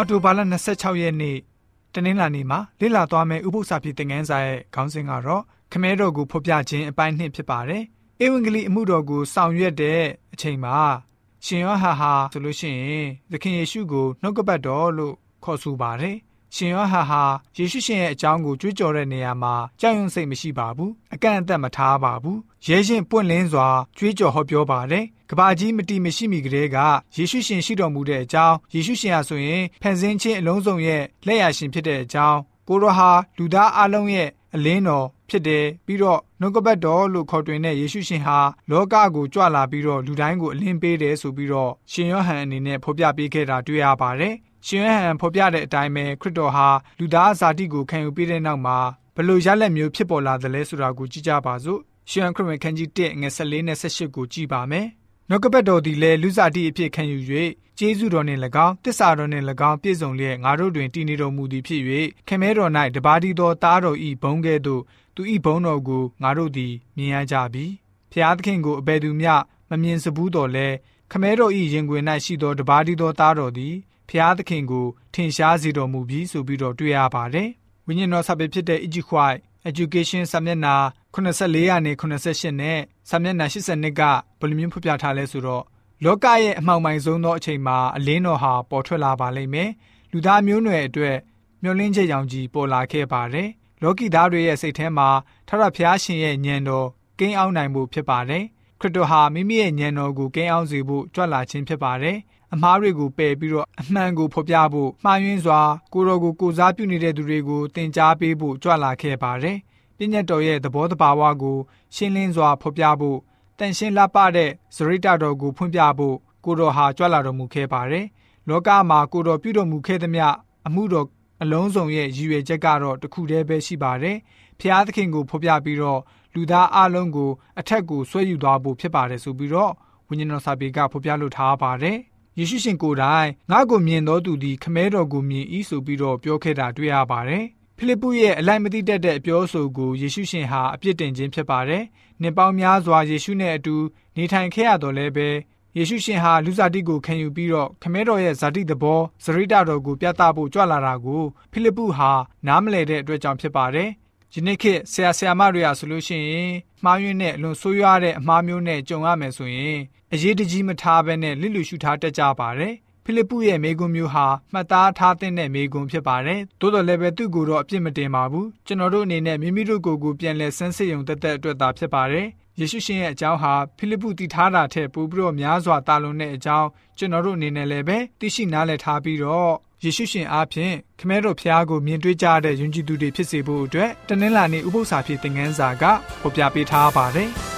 အော်တိုဘာလ26ရက်နေ့တနင်္လာနေ့မှာလေ့လာသွားမယ့်ဥပုသ္စာဖြစ်တဲ့ငန်းစာရဲ့ခေါင်းစဉ်ကတော့ခမဲတော်ကိုဖော်ပြခြင်းအပိုင်းနှစ်ဖြစ်ပါတယ်။ဧဝံဂေလိအမှုတော်ကိုဆောင်ရွက်တဲ့အချိန်မှာရှင်ယောဟဟာဆိုလို့ရှိရင်သခင်ယေရှုကိုနှုတ်ကပတ်တော်လို့ခေါ်ဆိုပါတယ်။ရှင်ယောဟဟာယေရှုရှင်ရဲ့အကြောင်းကိုကြွေးကြော်တဲ့နေရာမှာကြောက်ရွံ့စိတ်မရှိပါဘူး။အကန့်အသတ်မထားပါဘူး။ရဲရင်ပွင့်လင်းစွာကြွေးကြော်ဟောပြောပါတယ်။ ကဘာကြီးမတီမရှိမီကလေးကယေရှုရှင်ရှိတော်မူတဲ့အကြောင်းယေရှုရှင်ဟာဆိုရင်ဖန်ဆင်းခြင်းအလုံးစုံရဲ့လက်ရရှင်ဖြစ်တဲ့အကြောင်းကိုရောဟာလူသားအလုံးရဲ့အလင်းတော်ဖြစ်တယ်ပြီးတော့နှုတ်ကပတ်တော်လို့ခေါ်တွင်တဲ့ယေရှုရှင်ဟာလောကကိုကြွလာပြီးတော့လူတိုင်းကိုအလင်းပေးတယ်ဆိုပြီးတော့ရှင်ယောဟန်အနေနဲ့ဖော်ပြပေးခဲ့တာတွေ့ရပါတယ်ရှင်ယောဟန်ဖော်ပြတဲ့အတိုင်းပဲခရစ်တော်ဟာလူသားဇာတိကိုခံယူပြီးတဲ့နောက်မှာဘလို့ရလက်မျိုးဖြစ်ပေါ်လာသလဲဆိုတာကိုကြည့်ကြပါစို့ရှင်ခရစ်ဝင်ခန်းကြီး1ငွေ14နဲ့18ကိုကြည့်ပါမယ် နှုတ်ကပတ်တော်သည်လည်းလူစားတိအဖြစ်ခံယူ၍ကျေးဇူးတော်နှင့်၎င်းတစ္ဆာတော်နှင့်၎င်းပြည့်စုံလျက်ငါတို့တွင်တည်နေတော်မူသည်ဖြစ်၍ခမဲတော်၌တပါးတီသောသားတော်ဤဘုံကဲ့သို့သူဤဘုံတော်ကိုငါတို့သည်မြင်ရကြပြီဖျားသခင်ကိုအဘယ်သူမျှမမြင်စဘူးတော်လဲခမဲတော်ဤရင်ခွင်၌ရှိသောတပါးတီသောသားတော်သည်ဖျားသခင်ကိုထင်ရှားစေတော်မူပြီးဆိုပြီးတော့တွေ့ရပါတယ်ဝိညာဉ်တော်စာပေဖြစ်တဲ့ Ejikhuai Education စာမျက်နှာ84ရာနဲ့88နဲ့စာမျက်နှာ82ကဘယ်လိုမျိုးဖော်ပြထားလဲဆိုတော့လောကရဲ့အမှောင်မိုင်ဆုံးသောအချိန်မှာအလင်းတော်ဟာပေါ်ထွက်လာပါလိမ့်မယ်။လူသားမျိုးနွယ်အတွက်မျောလင်းချက်ရောင်ကြီးပေါ်လာခဲ့ပါတယ်။လောကီသားတွေရဲ့စိတ်ထဲမှာထထဖျားရှင်ရဲ့ဉာဏ်တော်ကိန်းအောင်နိုင်မှုဖြစ်ပါတယ်။ခရစ်တော်ဟာမိမိရဲ့ဉာဏ်တော်ကိုကိန်းအောင်စေဖို့ကြွလာခြင်းဖြစ်ပါတယ်။ အမားတွေကိုပယ်ပြီးတော့အမှန်ကိုဖော်ပြဖို့မှားယွင်းစွာကိုတော်ကိုကိုစားပြုနေတဲ့သူတွေကိုသင်ကြားပေးဖို့ကြွလာခဲ့ပါတယ်။ပြည့်ညတ်တော်ရဲ့သဘောတဘာဝကိုရှင်းလင်းစွာဖော်ပြဖို့တန်ရှင်းလှပတဲ့ဇရိတတော်ကိုဖွင့်ပြဖို့ကိုတော်ဟာကြွလာတော်မူခဲ့ပါတယ်။လောကမှာကိုတော်ပြုတော်မူခဲ့သမျှအမှုတော်အလုံးစုံရဲ့ရည်ရွယ်ချက်ကတော့တခုတည်းပဲရှိပါတယ်။ဖျားသခင်ကိုဖော်ပြပြီးတော့လူသားအလုံးကိုအထက်ကိုဆွဲယူသွားဖို့ဖြစ်ပါတယ်ဆိုပြီးတော့ဝိညာဉ်တော်စာပေကဖော်ပြလိုထားပါတယ်။ ယေရှုရှင်ကိုယ်တိုင်ငါ့ကိုမြင်တော်သူသည်ခမဲတော်ကိုမြင်၏ဆိုပြီးတော့ပြောခဲ့တာတွေ့ရပါတယ်။ဖိလိပ္ပုရဲ့အလိုက်မသိတတ်တဲ့အပြောအဆိုကိုယေရှုရှင်ဟာအပြစ်တင်ခြင်းဖြစ်ပါတယ်။နှစ်ပေါင်းများစွာယေရှုနဲ့အတူနေထိုင်ခဲ့ရတော်လဲပဲယေရှုရှင်ဟာလူစားတိကိုခံယူပြီးတော့ခမဲတော်ရဲ့ဇာတိသဘောဇရိတတော်ကိုပြသဖို့ကြွလာတာကိုဖိလိပ္ပုဟာနားမလည်တဲ့အတွက်ကြောင့်ဖြစ်ပါတယ်။ဒီနေ့ခေတ်ဆရာဆရာမတွေဟာဆိုလို့ရှိရင်မှားယွင်းတဲ့အလွန်ဆိုးရွားတဲ့အမှားမျိုးနဲ့ကြုံရမယ်ဆိုရင် အရေးတကြီးမထားဘဲနဲ့လစ်လူရှုထားတတ်ကြပါတယ်။ဖိလိပ္ပုရဲ့မိဂွန်းမျိုးဟာမှတ်သားထားတဲ့မိဂွန်းဖြစ်ပါတယ်။သို့တော်လည်းပဲသူ့ကိုတော့အပြစ်မတင်ပါဘူး။ကျွန်တော်တို့အနေနဲ့မိမိတို့ကိုယ်ကိုပြန်လည်ဆန်းစစ်ရုံတက်တဲ့အတွက်သာဖြစ်ပါတယ်။ယေရှုရှင်ရဲ့အကြောင်းဟာဖိလိပ္ပုတည်ထားတာထက်ပိုပြီးတော့များစွာတာလွန်တဲ့အကြောင်းကျွန်တော်တို့အနေနဲ့လည်းပဲသိရှိနားလည်ထားပြီးတော့ယေရှုရှင်အားဖြင့်ခမဲတော်ဖျားကိုမြင်တွေ့ကြတဲ့ယဉ်ကျေးသူတွေဖြစ်စေဖို့အတွက်တနင်္လာနေ့ဥပုသ္စာဖြစ်တဲ့ငန်းစာကဖော်ပြပေးထားပါတယ်။